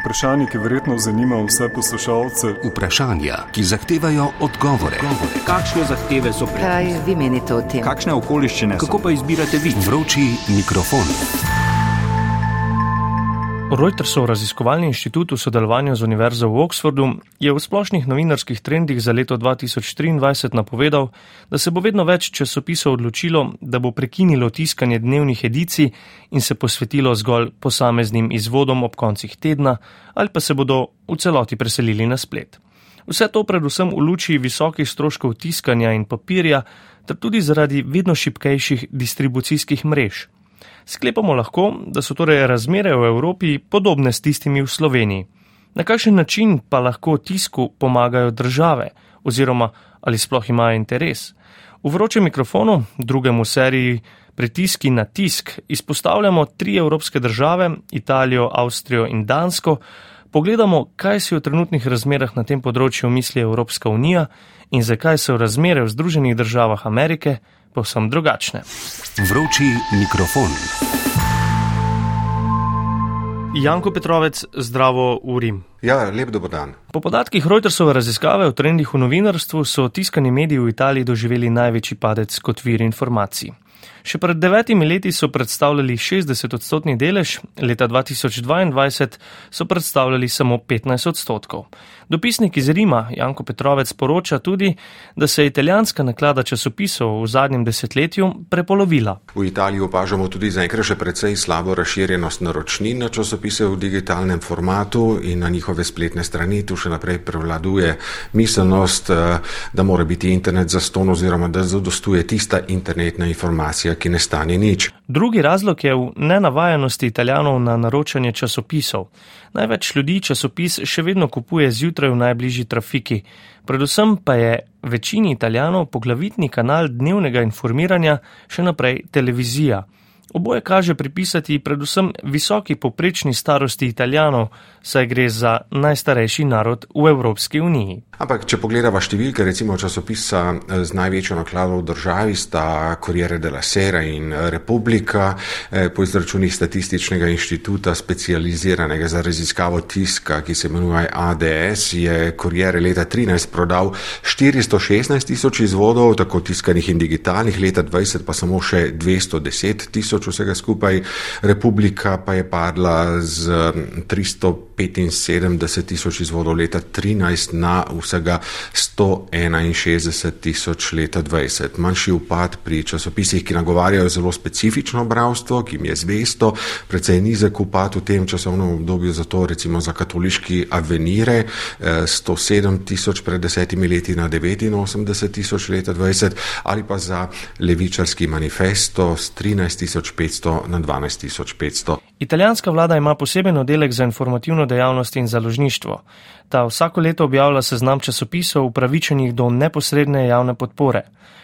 Vprašanje, ki verjetno zanima vse poslušalce. Vprašanja, ki zahtevajo odgovore. Kakšne zahteve so pred Kaj vi menite o tem? Kakšne okoliščine? Kako pa izbirate vi? Vroči mikrofon. Reutersov raziskovalni inštitut v sodelovanju z Univerzo v Oxfordu je v splošnih novinarskih trendih za leto 2023 napovedal, da se bo vedno več časopisov odločilo, da bo prekinilo tiskanje dnevnih edicij in se posvetilo zgolj posameznim izvodom ob koncih tedna ali pa se bodo v celoti preselili na splet. Vse to predvsem v luči visokih stroškov tiskanja in papirja, ter tudi zaradi vedno šipkejših distribucijskih mrež. Sklepamo lahko, da so torej razmere v Evropi podobne s tistimi v Sloveniji. Na kakšen način pa lahko tisku pomagajo države oziroma ali sploh imajo interes? V vročem mikrofonu, drugemu seriji Pritiski na tisk, izpostavljamo tri evropske države, Italijo, Avstrijo in Dansko, pogledamo, kaj si v trenutnih razmerah na tem področju misli Evropska unija in zakaj so razmere v Združenih državah Amerike povsem drugačne. Vroči mikrofon. Janko Petrovec, zdravo v Rim. Ja, lep dober dan. Po podatkih Reutersove raziskave o trendih v novinarstvu so tiskani mediji v Italiji doživeli največji padec kot vir informacij. Še pred devetimi leti so predstavljali 60-odstotni delež, leta 2022 so predstavljali samo 15 odstotkov. Dopisnik iz Rima Janko Petrovec poroča tudi, da se je italijanska naklada časopisov v zadnjem desetletju prepolovila. V Italiji opažamo tudi zaenkrat še precej slabo razširjenost naročnin na časopise v digitalnem formatu in na njihove spletne strani. Tu še naprej prevladuje miselnost, da mora biti internet zaston oziroma da zadostuje tista internetna informacija, ki ne stane nič. Drugi razlog je v nenavajenosti italijanov na naročanje časopisov. Največ ljudi časopis še vedno kupuje zjutraj v najbližji trafiki. Predvsem pa je večini italijanov poglavitni kanal dnevnega informiranja še naprej televizija. Oboje kaže pripisati predvsem visoki poprečni starosti italijanov, saj gre za najstarejši narod v Evropski uniji. Ampak, če pogledava številke, recimo časopisa z največjo naklado v državi sta Corriere della Sera in Republika, po izračunih statističnega inštituta specializiranega za raziskavo tiska, ki se imenuje ADS, je Corriere leta 13 prodal 416 tisoč izvodov, tako tiskanih in digitalnih, leta 20 pa samo še 210 tisoč vsega skupaj, Republika pa je padla z 375 tisoč izvodov leta 13 na vsega 161 tisoč leta 20. Manjši upad pri časopisih, ki nagovarjajo zelo specifično bravstvo, ki jim je zvesto, precej nizek upad v tem časovnem obdobju, zato recimo za katoliški avenire 107 tisoč pred desetimi leti na 89 tisoč leta 20 ali pa za levičarski manifesto s 13 tisoč 500 na 12 500. Italijanska vlada ima poseben oddelek za informativno dejavnost in založništvo. Ta vsako leto objavlja seznam časopisov upravičenih do neposredne javne podpore.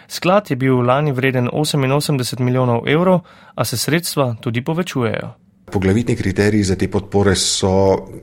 Sklad je bil lani vreden 88 milijonov evrov, a se sredstva tudi povečujejo. Poglavitni kriteriji za te podpore so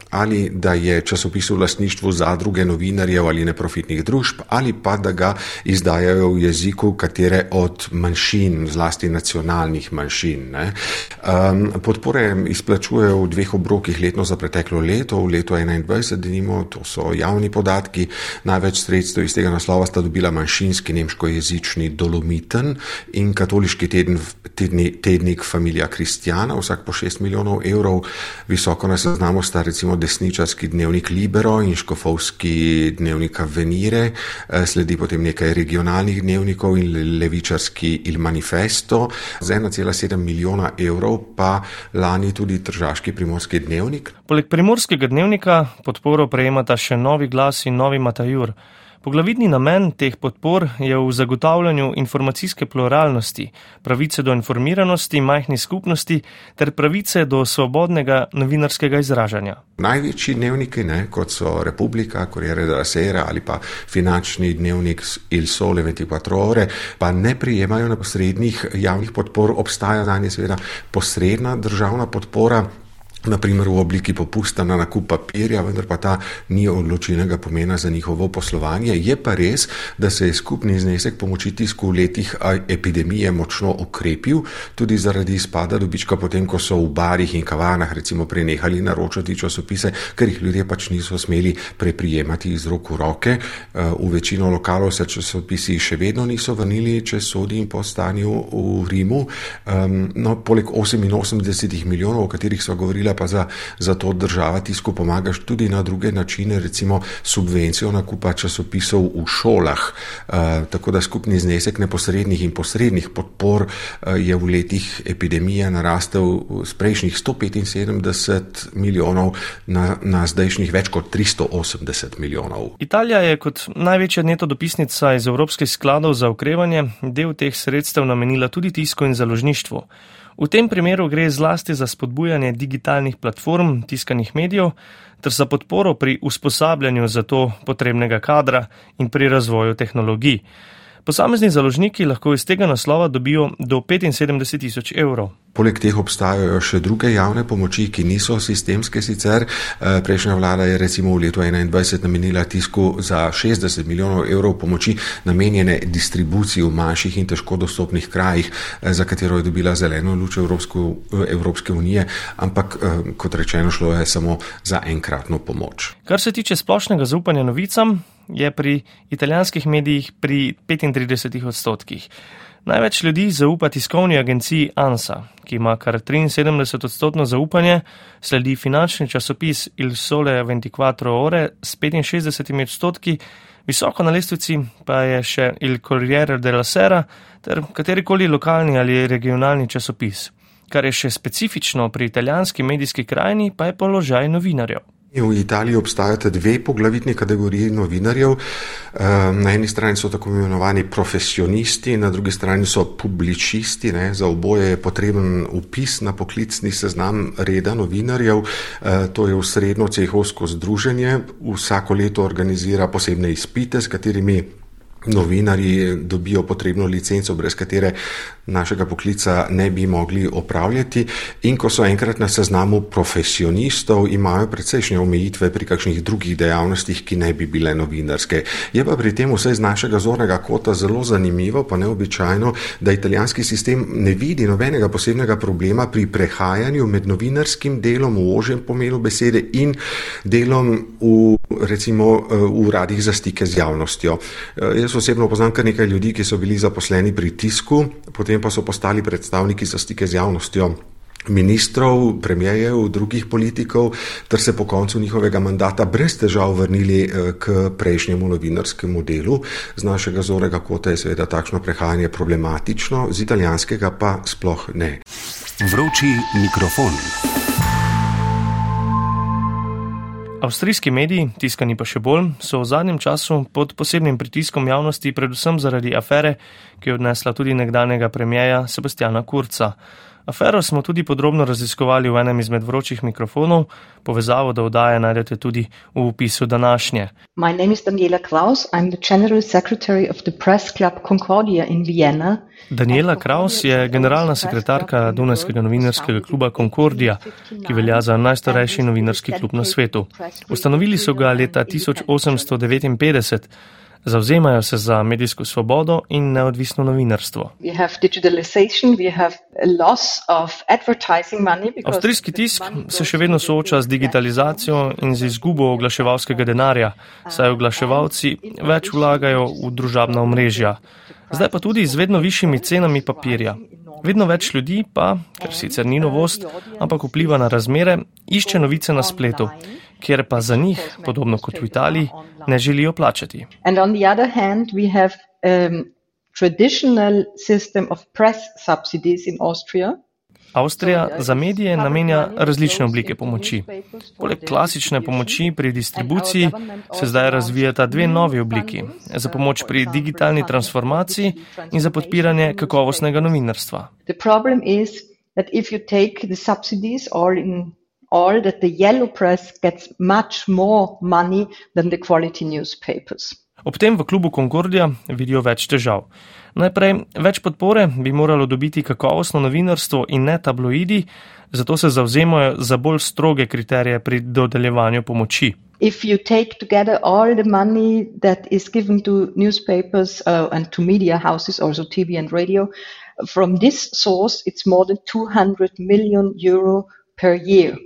ali da je časopis v lastništvu zadruge novinarjev ali neprofitnih družb, ali pa da ga izdajajo v jeziku katere od manjšin, zlasti nacionalnih manjšin. Um, podpore izplačujejo v dveh obrokih letno za preteklo leto, v letu 2021, denimo, to so javni podatki. Največ sredstev iz tega naslova sta dobila manjšinski nemškojezični Dolomiten in katoliški teden, tedni, tednik Familija Kristjana, vsak po 6 milijonov milijonov evrov. Visoko na seznamu sta recimo desničarski dnevnik Libero in škofovski dnevnik Venire, sledi potem nekaj regionalnih dnevnikov in levičarski Il Manifesto. Z 1,7 milijona evrov pa lani tudi tržaški primorski dnevnik. Poleg primorskega dnevnika podporo prejemata še novi glas in novi Matajur. Poglavitni namen teh podpor je v zagotavljanju informacijske pluralnosti, pravice do informiranosti majhnih skupnosti ter pravice do svobodnega novinarskega izražanja. Največji dnevniki, ne, kot so Republika, Corriere della Sera ali pa finančni dnevnik Il Sole 24 ore, pa ne prijemajo neposrednih javnih podpor, obstaja za nje seveda posredna državna podpora. Naprimer v obliki popusta na nakup papirja, vendar pa ta ni odločilnega pomena za njihovo poslovanje. Je pa res, da se je skupni znesek pomoči tisku v letih epidemije močno okrepil, tudi zaradi izpada dobička potem, ko so v barih in kavanah recimo prenehali naročati časopise, ker jih ljudje pač niso smeli preprijemati iz rok v roke. V večino lokalov se časopisi še vedno niso vrnili, če sodi in po stanju v Rimu. No, poleg 88 milijonov, o katerih so govorili, pa za, za to država tisku pomagaš tudi na druge načine, recimo subvencijo nakupa časopisov v šolah. Uh, tako da skupni znesek neposrednih in posrednih podpor uh, je v letih epidemije narastel z prejšnjih 175 milijonov na, na zdajšnjih več kot 380 milijonov. Italija je kot največja neto dopisnica iz Evropskih skladov za okrevanje del teh sredstev namenila tudi tisku in založništvu. V tem primeru gre zlasti za spodbujanje digitalnih platform, tiskanih medijev ter za podporo pri usposabljanju za to potrebnega kadra in pri razvoju tehnologij. Posamezni založniki lahko iz tega naslova dobijo do 75 tisoč evrov. Poleg teh obstajajo še druge javne pomoči, ki niso sistemske sicer. Eh, prejšnja vlada je recimo v letu 2021 namenila tisku za 60 milijonov evrov pomoči namenjene distribuciji v manjših in težko dostopnih krajih, eh, za katero je dobila zeleno luč Evropsko, eh, Evropske unije, ampak kot rečeno šlo je samo za enkratno pomoč. Kar se tiče splošnega zaupanja novicam, je pri italijanskih medijih pri 35 odstotkih. Največ ljudi zaupa tiskovni agenciji ANSA, ki ima kar 73 odstotno zaupanje, sledi finančni časopis Il Sole 24 ore s 65 odstotki, visoko na lestvici pa je še Il Corriere della Sera ter katerikoli lokalni ali regionalni časopis. Kar je še specifično pri italijanski medijski krajini, pa je položaj novinarjev. V Italiji obstajata dve poglavitni kategoriji novinarjev. Ehm, na eni strani so tako imenovani profesionisti, na drugi strani so publičisti. Ne. Za oboje je potreben upis na poklicni seznam reda novinarjev. Ehm, to je usredno cehovsko združenje. Vsako leto organizira posebne izpite, s katerimi novinarji dobijo potrebno licenco, brez katere našega poklica ne bi mogli opravljati. In ko so enkrat na seznamu profesionistov, imajo precejšnje omejitve pri kakšnih drugih dejavnostih, ki ne bi bile novinarske. Je pa pri tem vse iz našega zornega kota zelo zanimivo, pa neobičajno, da italijanski sistem ne vidi nobenega posebnega problema pri prehajanju med novinarskim delom v ožjem pomenu besede in delom v, recimo, v uradih za stike z javnostjo. Jaz osebno poznam kar nekaj ljudi, ki so bili zaposleni pri tisku, potem pa so postali predstavniki za stike z javnostjo. Ministrov, premijejev, drugih politikov, ter se po koncu njihovega mandata brez težav vrnili eh, k prejšnjemu novinarskemu delu. Z našega zorega kota je seveda takšno prehajanje problematično, z italijanskega pa sploh ne. Vroči mikrofon. Avstrijski mediji, tiskani pa še bolj, so v zadnjem času pod posebnim pritiskom javnosti, predvsem zaradi afere, ki je odnesla tudi nekdanjega premijeja Sebastiana Kurca. Afero smo tudi podrobno raziskovali v enem izmed vročih mikrofonov, povezavo do oddaje najdete tudi v opisu današnje. Moje ime je Daniela Kraus, sem general secretary of the Press Club Concordia in Vienna. Daniela Kraus je generalna sekretarka Dunajskega novinarskega kluba Concordia, ki velja za najstarejši novinarski klub na svetu. Ustanovili so ga leta 1859. Zauzemajo se za medijsko svobodo in neodvisno novinarstvo. Avstrijski tisk se še vedno sooča z digitalizacijo in z izgubo oglaševalskega denarja, saj oglaševalci več vlagajo v družabna omrežja. Zdaj pa tudi z vedno višjimi cenami papirja. Vedno več ljudi pa, ker sicer ni novost, ampak vpliva na razmere, išče novice na spletu kjer pa za njih, podobno kot v Italiji, ne želijo plačati. Um, Avstrija za medije namenja različne oblike pomoči. Poleg klasične pomoči pri distribuciji se zdaj razvijata dve novi obliki. Za pomoč pri digitalni transformaciji in za podpiranje kakovostnega novinarstva all that the yellow press gets much more money than the quality newspapers. Ob tem v klubu Concordia vidijo več težav. Najprej, več podpore bi moralo dobiti kakovostno novinarstvo in ne tabloidi, zato se zauzemajo za bolj stroge kriterije pri dodeljevanju pomoči. If you take together all the money that is given to newspapers uh, and to media houses, also TV and radio, from this source, it's more than 200 million euro per year.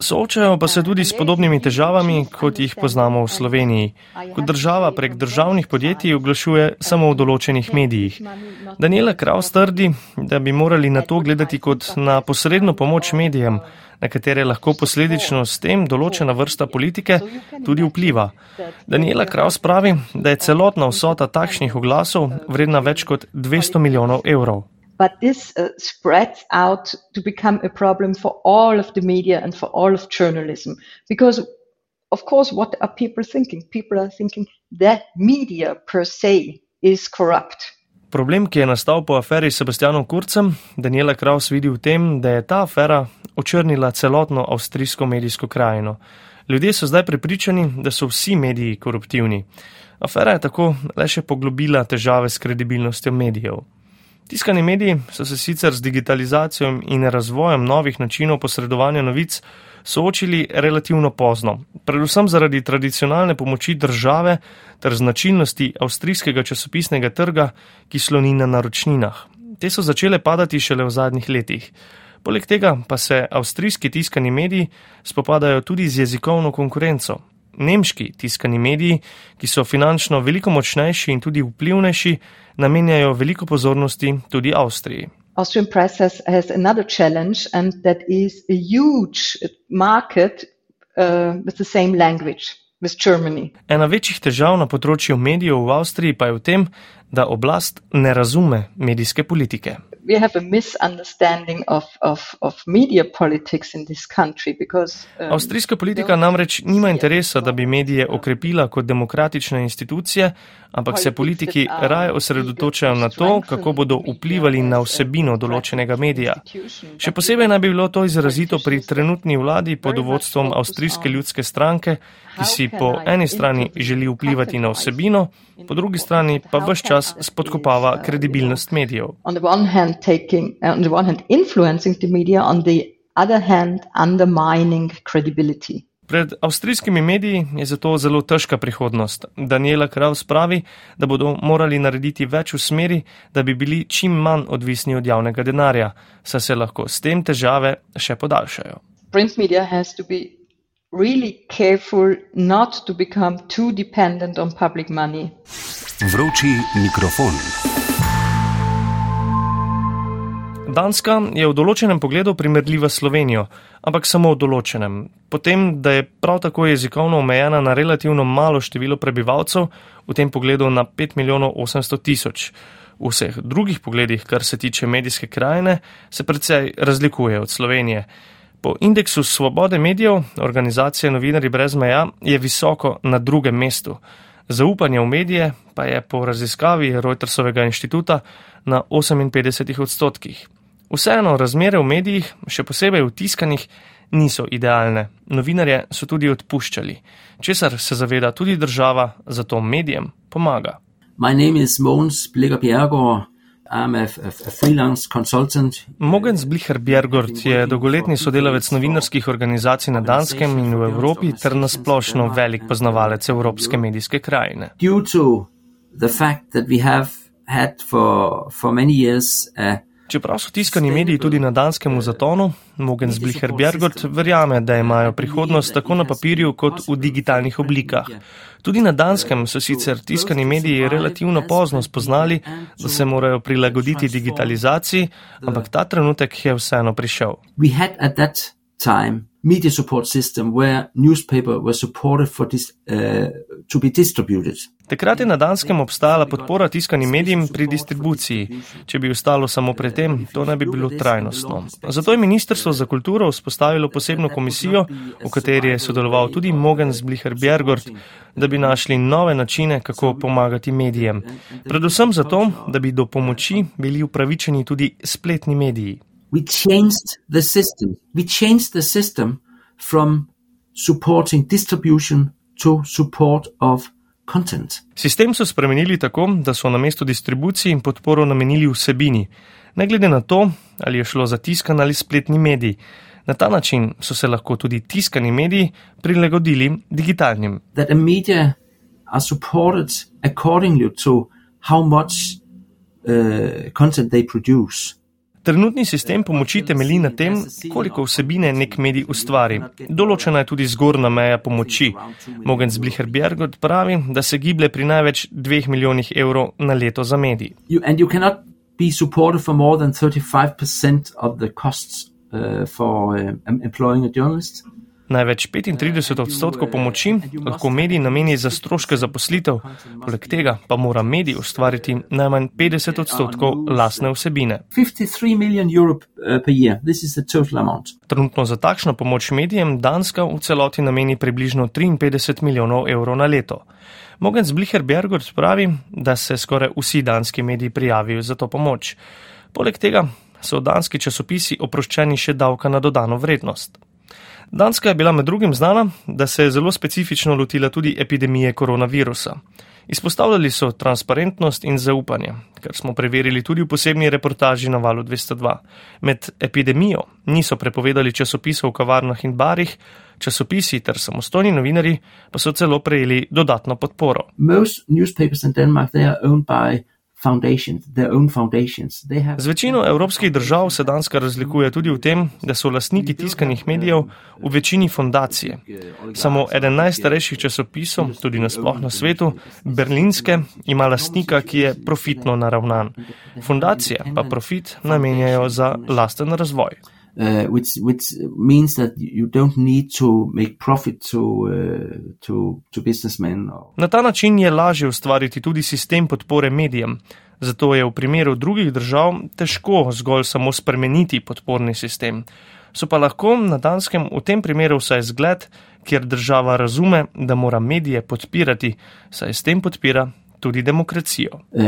Soočajo pa se tudi s podobnimi težavami, kot jih poznamo v Sloveniji, ko država prek državnih podjetij oglašuje samo v določenih medijih. Daniela Kraus trdi, da bi morali na to gledati kot na posredno pomoč medijem, na katere lahko posledično s tem določena vrsta politike tudi vpliva. Daniela Kraus pravi, da je celotna vsota takšnih oglasov vredna več kot 200 milijonov evrov. But this uh, spreads out to become a problem for all of the media and for all of journalism because of course what are people thinking people are thinking that media per se is corrupt Problem, ki je nastal po aferi s Sebastianom Kurcem, Daniela Kraus vidi v tem, da je ta afera očrnila celotno avstrijsko medijsko krajino. Ljudje so zdaj prepričani, da so vsi mediji koruptivni. Afera je tako le še poglobila težave s kredibilnostjo medijev. Tiskani mediji so se sicer z digitalizacijo in razvojem novih načinov posredovanja novic soočili relativno pozno, predvsem zaradi tradicionalne pomoči države ter značilnosti avstrijskega časopisnega trga, ki sloni na naročninah. Te so začele padati šele v zadnjih letih. Poleg tega pa se avstrijski tiskani mediji spopadajo tudi z jezikovno konkurenco, nemški tiskani mediji, ki so finančno veliko močnejši in tudi vplivnejši, namenjajo veliko pozornosti tudi Avstriji. Austrian press has, has another challenge, and that is a huge market uh, with the same language, with Germany. Ena večjih težav na področju medijev v Avstriji pa je v tem, da oblast ne razume medijske politike. of, of, of country because um, Avstrijska politika namreč nima interesa, da bi medije okrepila kot demokratične institucije, ampak se politiki raje osredotočajo na to, kako bodo vplivali na vsebino določenega medija. Še posebej naj bi bilo to izrazito pri trenutni vladi pod vodstvom Avstrijske ljudske stranke, ki si po eni strani želi vplivati na vsebino, po drugi strani pa vse čas spodkopava kredibilnost medijev. Taking, on the one hand, influencing the media, on the other hand, undermining credibility. Pred avstrijskimi mediji je zato zelo težka prihodnost. Daniela Kraus pravi, da bodo morali narediti več v smeri, da bi bili čim manj odvisni od javnega denarja, saj se lahko s tem težave še podaljšajo. Print media has to be really careful not to become too dependent on public money. Vroči mikrofon. Danska je v določenem pogledu primerljiva s Slovenijo, ampak samo v določenem. Potem, da je prav tako jezikovno omejena na relativno malo število prebivalcev, v tem pogledu na 5 milijonov 800 tisoč. V vseh drugih pogledih, kar se tiče medijske krajine, se precej razlikuje od Slovenije. Po indeksu svobode medijev organizacije Novinari brez meja je visoko na drugem mestu. Zaupanje v medije pa je po raziskavi Reutersovega inštituta na 58 odstotkih. Vseeno razmere v medijih, še posebej v tiskanih, niso idealne. Novinarje so tudi odpuščali, česar se zaveda tudi država, zato medijem pomaga. Moj ime je Mons Blega Bjergor. Mogens Blicher Bjergort je dolgoletni sodelavec novinarskih organizacij na Danskem in v Evropi ter nasplošno velik poznavalec evropske medijske krajine. Čeprav so tiskani mediji tudi na danskem v zatonu, Mogens Blicher Bjergort verjame, da imajo prihodnost tako na papirju kot v digitalnih oblikah. Tudi na Danskem so sicer tiskani mediji relativno pozno spoznali, da se morajo prilagoditi digitalizaciji, ampak ta trenutek je vseeno prišel. Media support system where newspaper was supported for this uh, to be distributed. Takrat je na Danskem obstajala podpora tiskanim medijem pri distribuciji. Če bi ostalo samo pri tem, to ne bi bilo trajnostno. Zato je Ministrstvo za kulturo vzpostavilo posebno komisijo, v kateri je sodeloval tudi Mogens Blicher Bjergort, da bi našli nove načine, kako pomagati medijem. Predvsem zato, da bi do pomoči bili upravičeni tudi spletni mediji. We changed the system. We changed the system from supporting distribution to support of content. Sistem so spremenili tako, da so na mesto distribuciji in podporo namenili vsebini, ne glede na to, ali je šlo za tiskan ali spletni medij. Na ta način so se lahko tudi tiskani mediji prilagodili digitalnim. That the media are supported accordingly to how much uh, content they produce. Trenutni sistem pomoči temelji na tem, koliko vsebine nek medij ustvari. Določena je tudi zgornja meja pomoči. Mogens Blicher-Bjergot pravi, da se giblje pri največ 2 milijonih evrov na leto za medij. You, be supported for more than 35% of the costs uh, for uh, employing a journalist. Največ 35 odstotkov pomoči lahko medij nameni za stroške zaposlitev, poleg tega pa mora medij ustvariti najmanj 50 odstotkov lastne vsebine. 53 million euro per year. This is the total amount. Trenutno za takšno pomoč medijem Danska v celoti nameni približno 53 milijonov evrov na leto. Mogens Blicher Bergert pravi, da se skoraj vsi danski mediji prijavijo za to pomoč. Poleg tega so danski časopisi oproščeni še davka na dodano vrednost. Danska je bila med drugim znana, da se je zelo specifično lotila tudi epidemije koronavirusa. Izpostavljali so transparentnost in zaupanje, kar smo preverili tudi v posebni reportaži na valu 202. Med epidemijo niso prepovedali časopisov v kavarnah in barih, časopisi ter samostojni novinari pa so celo prejeli dodatno podporo. Most newspapers in Denmark they are owned by Z večino evropskih držav se Danska razlikuje tudi v tem, da so lastniki tiskanih medijev v večini fondacije. Samo eden najstarejših časopisov, tudi nasploh na svetu, berlinske, ima lastnika, ki je profitno naravnan. Fondacije pa profit namenjajo za lasten razvoj. Uh, which, which means that you don't need to make profit to, uh, to, to businessmen. Na ta način je lažje ustvariti tudi sistem podpore medijem. Zato je v primeru drugih držav težko zgolj samo spremeniti podporni sistem. So pa lahko na Danskem v tem primeru vsaj zgled, kjer država razume, da mora medije podpirati, saj s tem podpira tudi demokracijo. Uh,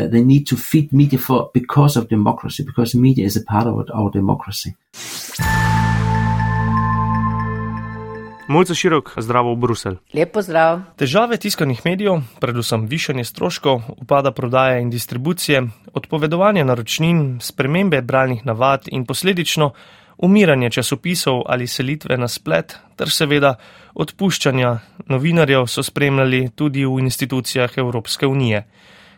Mojca Širok, zdravo v Bruselj. Lepo zdrav. Težave tiskanih medijev, predvsem višanje stroškov, upada prodaje in distribucije, odpovedovanje naročnin, spremembe bralnih navad in posledično umiranje časopisov ali selitve na splet, ter seveda odpuščanja novinarjev so spremljali tudi v institucijah Evropske unije.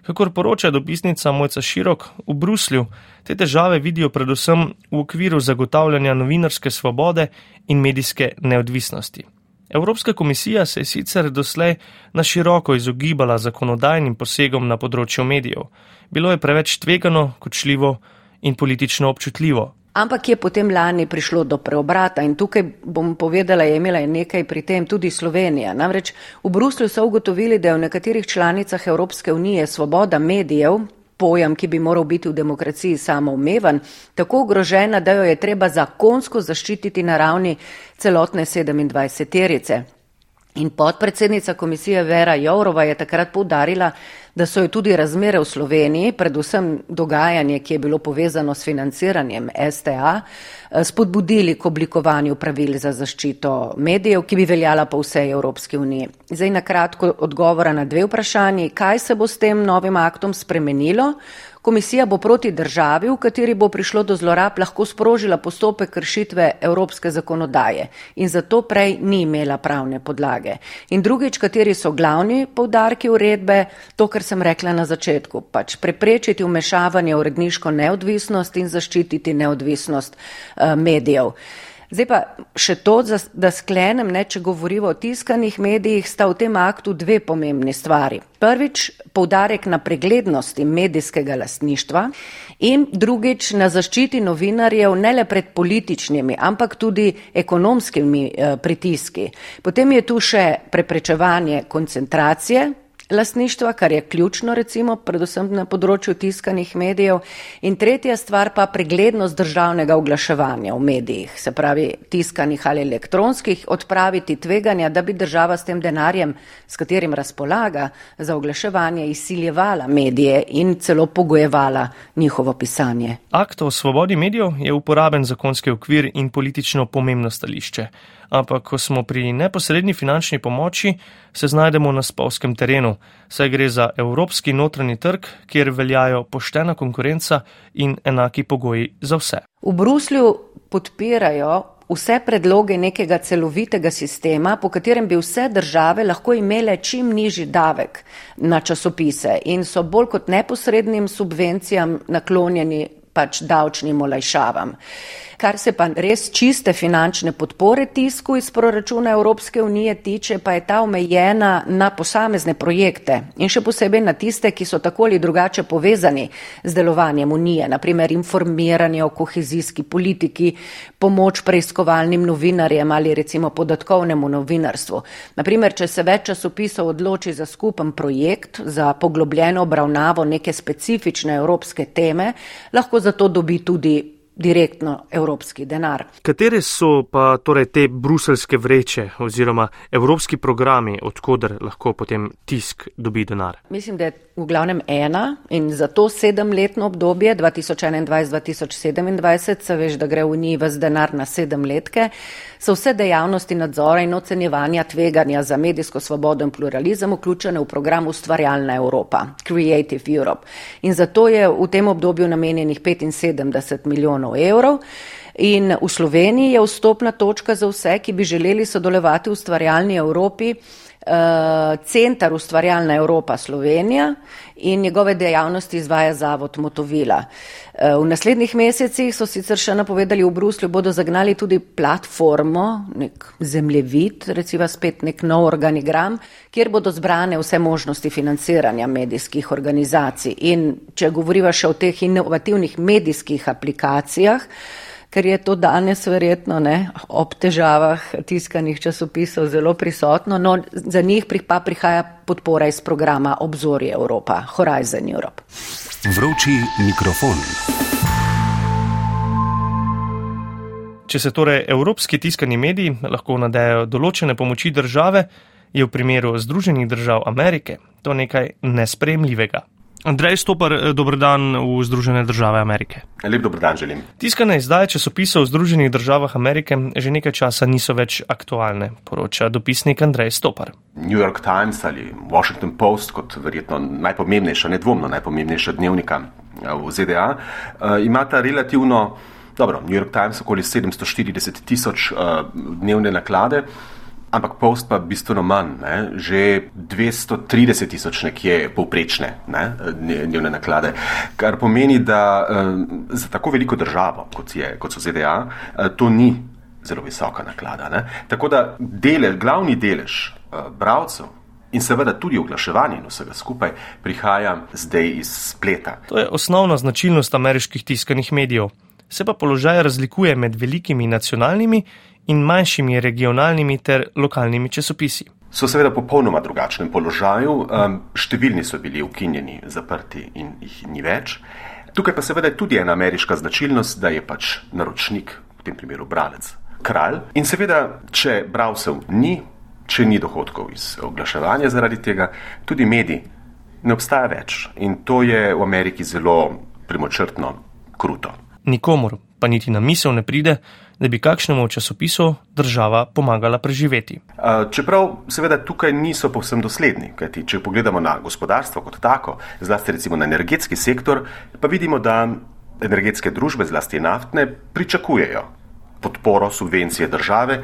Kakor poroča dopisnica Mojca Širok, v Bruslju te težave vidijo predvsem v okviru zagotavljanja novinarske svobode in medijske neodvisnosti. Evropska komisija se je sicer doslej na široko izogibala zakonodajnim posegom na področju medijev. Bilo je preveč tvegano, kočljivo in politično občutljivo, Ampak je potem lani prišlo do preobrata in tukaj bom povedala, je imela nekaj pri tem tudi Slovenija. Namreč v Bruslju so ugotovili, da je v nekaterih članicah Evropske unije svoboda medijev, pojem, ki bi moral biti v demokraciji samoumeven, tako ogrožena, da jo je treba zakonsko zaščititi na ravni celotne 27 terice. In podpredsednica komisije Vera Jourova je takrat poudarila, da so jo tudi razmere v Sloveniji, predvsem dogajanje, ki je bilo povezano s financiranjem STA, eh, spodbudili k oblikovanju pravil za zaščito medijev, ki bi veljala po vsej Evropski uniji. Zdaj na kratko odgovora na dve vprašanji, kaj se bo s tem novim aktom spremenilo. Komisija bo proti državi, v kateri bo prišlo do zlorab, lahko sprožila postopek kršitve evropske zakonodaje in zato prej ni imela pravne podlage. In drugič, kateri so glavni povdarki uredbe, to, kar sem rekla na začetku, pač preprečiti umešavanje v uredniško neodvisnost in zaščititi neodvisnost uh, medijev. Zdaj pa še to, da sklenem, ne, če govorimo o tiskanih medijih, sta v tem aktu dve pomembni stvari. Prvič, poudarek na preglednosti medijskega lastništva in drugič na zaščiti novinarjev ne le pred političnimi, ampak tudi ekonomskimi eh, pritiski. Potem je tu še preprečevanje koncentracije lastništva, kar je ključno recimo, predvsem na področju tiskanih medijev. In tretja stvar pa preglednost državnega oglaševanja v medijih, se pravi tiskanih ali elektronskih, odpraviti tveganja, da bi država s tem denarjem, s katerim razpolaga za oglaševanje, izsiljevala medije in celo pogojevala njihovo pisanje. Akt o svobodi medijev je uporaben zakonski okvir in politično pomembno stališče ampak ko smo pri neposrednji finančni pomoči, se znajdemo na spolskem terenu, saj gre za evropski notranji trg, kjer veljajo poštena konkurenca in enaki pogoji za vse. V Bruslju podpirajo vse predloge nekega celovitega sistema, po katerem bi vse države lahko imele čim nižji davek na časopise in so bolj kot neposrednim subvencijam naklonjeni pač davčnim olajšavam. Kar se pa res čiste finančne podpore tisku iz proračuna Evropske unije tiče, pa je ta omejena na posamezne projekte in še posebej na tiste, ki so tako ali drugače povezani z delovanjem unije, naprimer informiranje o kohezijski politiki, pomoč preiskovalnim novinarjem ali recimo podatkovnemu novinarstvu. Naprimer, če se več časopisov odloči za skupen projekt, za poglobljeno obravnavo neke specifične evropske teme, lahko za to dobi tudi direktno evropski denar. Katere so pa torej te bruselske vreče oziroma evropski programi, odkuder lahko potem tisk dobi denar? Mislim, da je v glavnem ena in za to sedemletno obdobje 2021-2027, se veš, da gre v njih vse denar na sedemletke, so vse dejavnosti nadzora in ocenjevanja tveganja za medijsko svobodo in pluralizem vključene v program Ustvarjalna Evropa, Creative Europe. In zato je v tem obdobju namenjenih 75 milijonov evrov. In v Sloveniji je vstopna točka za vse, ki bi želeli sodelovati v ustvarjalni Evropi, Centar ustvarjalna Evropa Slovenija in njegove dejavnosti izvaja zavod Motovila. Uh, v naslednjih mesecih so sicer še napovedali v Bruslju, bodo zagnali tudi platformo, nek zemljevid, recimo spet nek nov organigram, kjer bodo zbrane vse možnosti financiranja medijskih organizacij. In če govoriva še o teh inovativnih medijskih aplikacijah, ker je to danes verjetno ne, ob težavah tiskanih časopisov zelo prisotno. No, za njih pa prihaja podpora iz programa Obzorje Evropa, Horizon Europe. Vroči mikrofon. Če se torej evropski tiskani mediji lahko nadejo določene pomoči države, je v primeru Združenih držav Amerike to nekaj nespremljivega. Andrej Stopar, eh, dobr dan v Združene države Amerike. Lep dobr dan želim. Tiskane izdaje časopisov v Združenih državah Amerike že nekaj časa niso več aktualne, poroča dopisnik Andrej Stopar. New York Times ali Washington Post, kot verjetno najpomembnejša, nedvomno najpomembnejša dnevnika eh, v ZDA, eh, imata relativno, dobro, New York Times okoli 740 tisoč dnevne naklade ampak post pa bistveno manj, ne? že 230 tisoč nekje povprečne ne? dnevne naklade. Kar pomeni, da um, za tako veliko državo, kot, je, kot so ZDA, uh, to ni zelo visoka naklada. Ne? Tako da dele, glavni delež uh, bralcev. In seveda tudi oglaševanje in vsega skupaj prihaja zdaj iz spleta. To je osnovna značilnost ameriških tiskanih medijev. Se pa položaj razlikuje med velikimi nacionalnimi in manjšimi regionalnimi ter lokalnimi časopisi. So seveda v popolnoma drugačnem položaju, um, številni so bili ukinjeni, zaprti in jih ni več. Tukaj pa seveda je tudi ena ameriška značilnost, da je pač naročnik, v tem primeru bralec, kralj. In seveda, če bralcev ni, če ni dohodkov iz oglaševanja zaradi tega, tudi medij ne obstaja več. In to je v Ameriki zelo primočrtno kruto. Nikomor pa niti na misel ne pride, da bi kakšnemu časopisu država pomagala preživeti. Čeprav seveda tukaj niso povsem dosledni, kajti če pogledamo na gospodarstvo kot tako, zlasti recimo na energetski sektor, pa vidimo, da energetske družbe, zlasti naftne, pričakujejo podporo, subvencije države,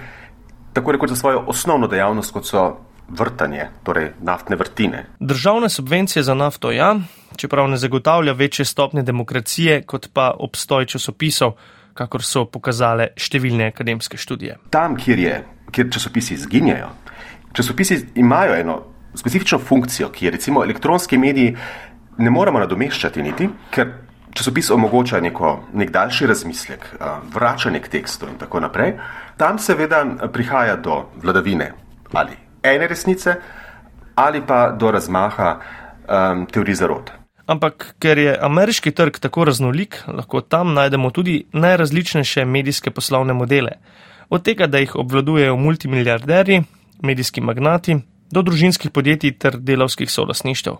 tako rekoč za svojo osnovno dejavnost, kot so vrtanje, torej naftne vrtine. Državne subvencije za nafto ja, čeprav ne zagotavlja večje stopne demokracije kot pa obstoj časopisov kakor so pokazale številne akademske študije. Tam, kjer, je, kjer časopisi izginjajo, časopisi imajo eno specifično funkcijo, ki je recimo elektronski mediji ne moremo nadomeščati niti, ker časopis omogoča neko, nek daljši razmislek, vračanje k tekstu in tako naprej. Tam seveda prihaja do vladavine ali ene resnice ali pa do razmaha um, teorij zarod. Ampak ker je ameriški trg tako raznolik, lahko tam najdemo tudi najrazličnejše medijske poslovne modele. Od tega, da jih obvladujejo multimiliarderji, medijski magnati, do družinskih podjetij ter delovskih solasništev.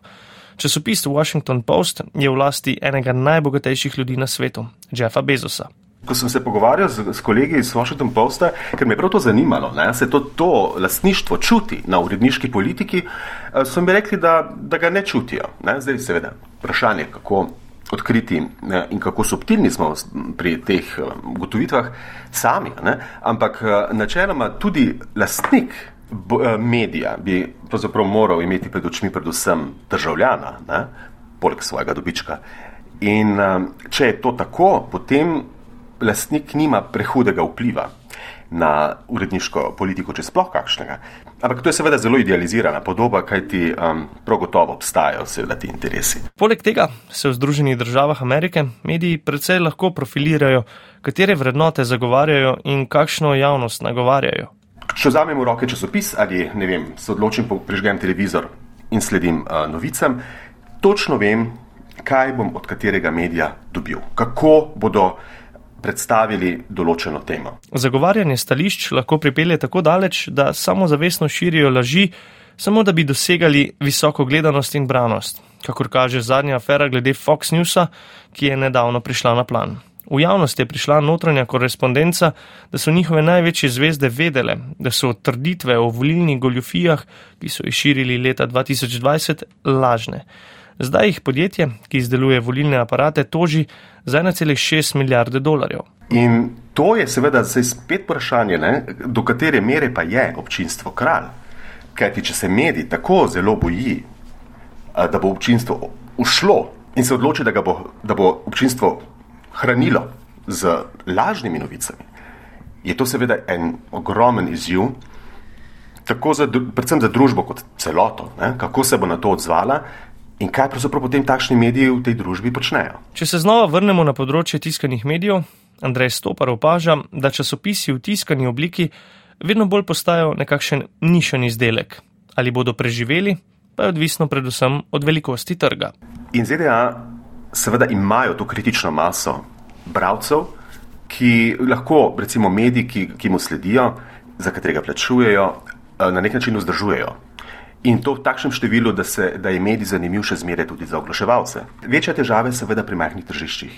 Časopis Washington Post je v lasti enega najbogatejših ljudi na svetu, Jeffa Bezosa. Ko sem se pogovarjal z, z kolegi iz Washington Posta, ker me je prav to zanimalo, da se to, to lastništvo čuti na uredniški politiki, eh, so mi rekli, da, da ga ne čutijo. Ne? Zdaj, seveda, vprašanje, kako odkriti ne, in kako subtilni smo pri teh ugotovitvah sami. Ne? Ampak načeloma tudi lastnik medija bi pravzaprav moral imeti pred očmi predvsem državljana, ne? poleg svojega dobička. In če je to tako, potem lastnik nima prehudega vpliva na uredniško politiko, če sploh kakšnega. Ampak to je seveda zelo idealizirana podoba, kajti um, prav gotovo obstajajo seveda ti interesi. Poleg tega se v Združenih državah Amerike mediji predvsej lahko profilirajo, katere vrednote zagovarjajo in kakšno javnost nagovarjajo. Če vzamem v roke časopis ali ne vem, se odločim, prižgem televizor in sledim uh, novicam, točno vem, kaj bom od katerega medija dobil, kako bodo predstavili določeno temo. Zagovarjanje stališč lahko pripelje tako daleč, da samozavestno širijo laži, samo da bi dosegali visoko gledanost in branost, kakor kaže zadnja afera glede Fox Newsa, ki je nedavno prišla na plan. V javnost je prišla notranja korespondenca, da so njihove največje zvezde vedele, da so trditve o volilnih goljufijah, ki so jih širili leta 2020, lažne. Zdaj jih podjetje, ki izdeluje volilne aparate, toži za 1,6 milijarde dolarjev. In to je seveda zdaj spet vprašanje, ne, do katere mere pa je občinstvo kralj. Kajti, če se medij tako zelo boji, da bo občinstvo ušlo in se odloči, da, bo, da bo občinstvo hranilo z lažnimi novicami, je to seveda en ogromen izziv, tako za, predvsem za družbo kot celoto, ne, kako se bo na to odzvala In kaj pravzaprav potem takšni mediji v tej družbi počnejo? Če se znova vrnemo na področje tiskanih medijev, Andrej Stopar opaža, da časopisi v tiskani obliki vedno bolj postajajo nekakšen nišen izdelek. Ali bodo preživeli, pa je odvisno predvsem od velikosti trga. In ZDA seveda imajo to kritično maso bralcev, ki lahko, recimo, mediji, ki, ki mu sledijo, za katerega plačujejo, eh, na nek način vzdržujejo. In to v takšnem številu, da, se, da je medij zanimiv še zmeraj tudi za oglaševalce. Večja težava je seveda pri majhnih tržiščih.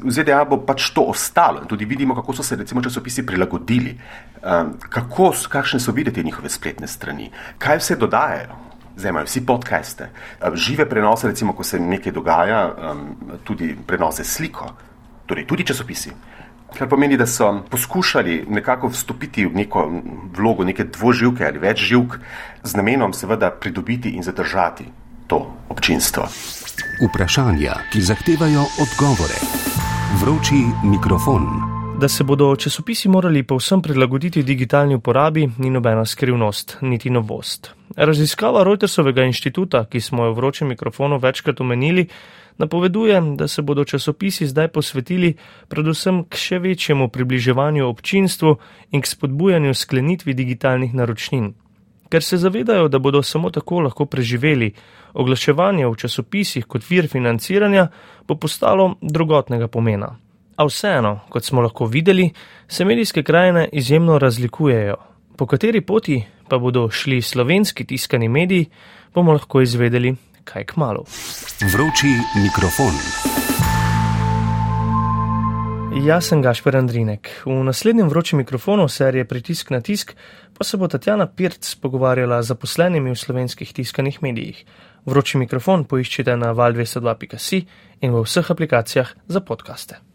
V ZDA bo pač to ostalo in tudi vidimo, kako so se recimo časopisi prilagodili, um, kako, kakšne so videti njihove spletne strani, kaj vse dodajajo. Zdaj imajo vsi podcaste, um, žive prenose, recimo, ko se nekaj dogaja, um, tudi prenose sliko, torej tudi časopisi. Kar pomeni, da so poskušali nekako vstopiti v neko vlogo neke dvoživke ali več živk z namenom seveda pridobiti in zadržati to občinstvo. Vprašanja, ki zahtevajo odgovore. Vroči mikrofon. Da se bodo časopisi morali povsem prilagoditi digitalni uporabi, ni nobena skrivnost, niti novost. Raziskava Reutersovega inštituta, ki smo jo v vročem mikrofonu večkrat omenili, napoveduje, da se bodo časopisi zdaj posvetili predvsem k še večjemu približevanju občinstvu in k spodbujanju sklenitvi digitalnih naročnin. Ker se zavedajo, da bodo samo tako lahko preživeli, oglaševanje v časopisih kot vir financiranja bo postalo drugotnega pomena. A vseeno, kot smo lahko videli, se medijske krajine izjemno razlikujejo. Po kateri poti pa bodo šli slovenski tiskani mediji, bomo lahko izvedeli kaj k malu. Vroči mikrofon. Jaz sem Gašper Andrinek. V naslednjem vročem mikrofonu serije Pritisk na tisk pa se bo Tatjana Pirc pogovarjala z zaposlenimi v slovenskih tiskanih medijih. Vroči mikrofon poiščite na val202.si in v vseh aplikacijah za podkaste.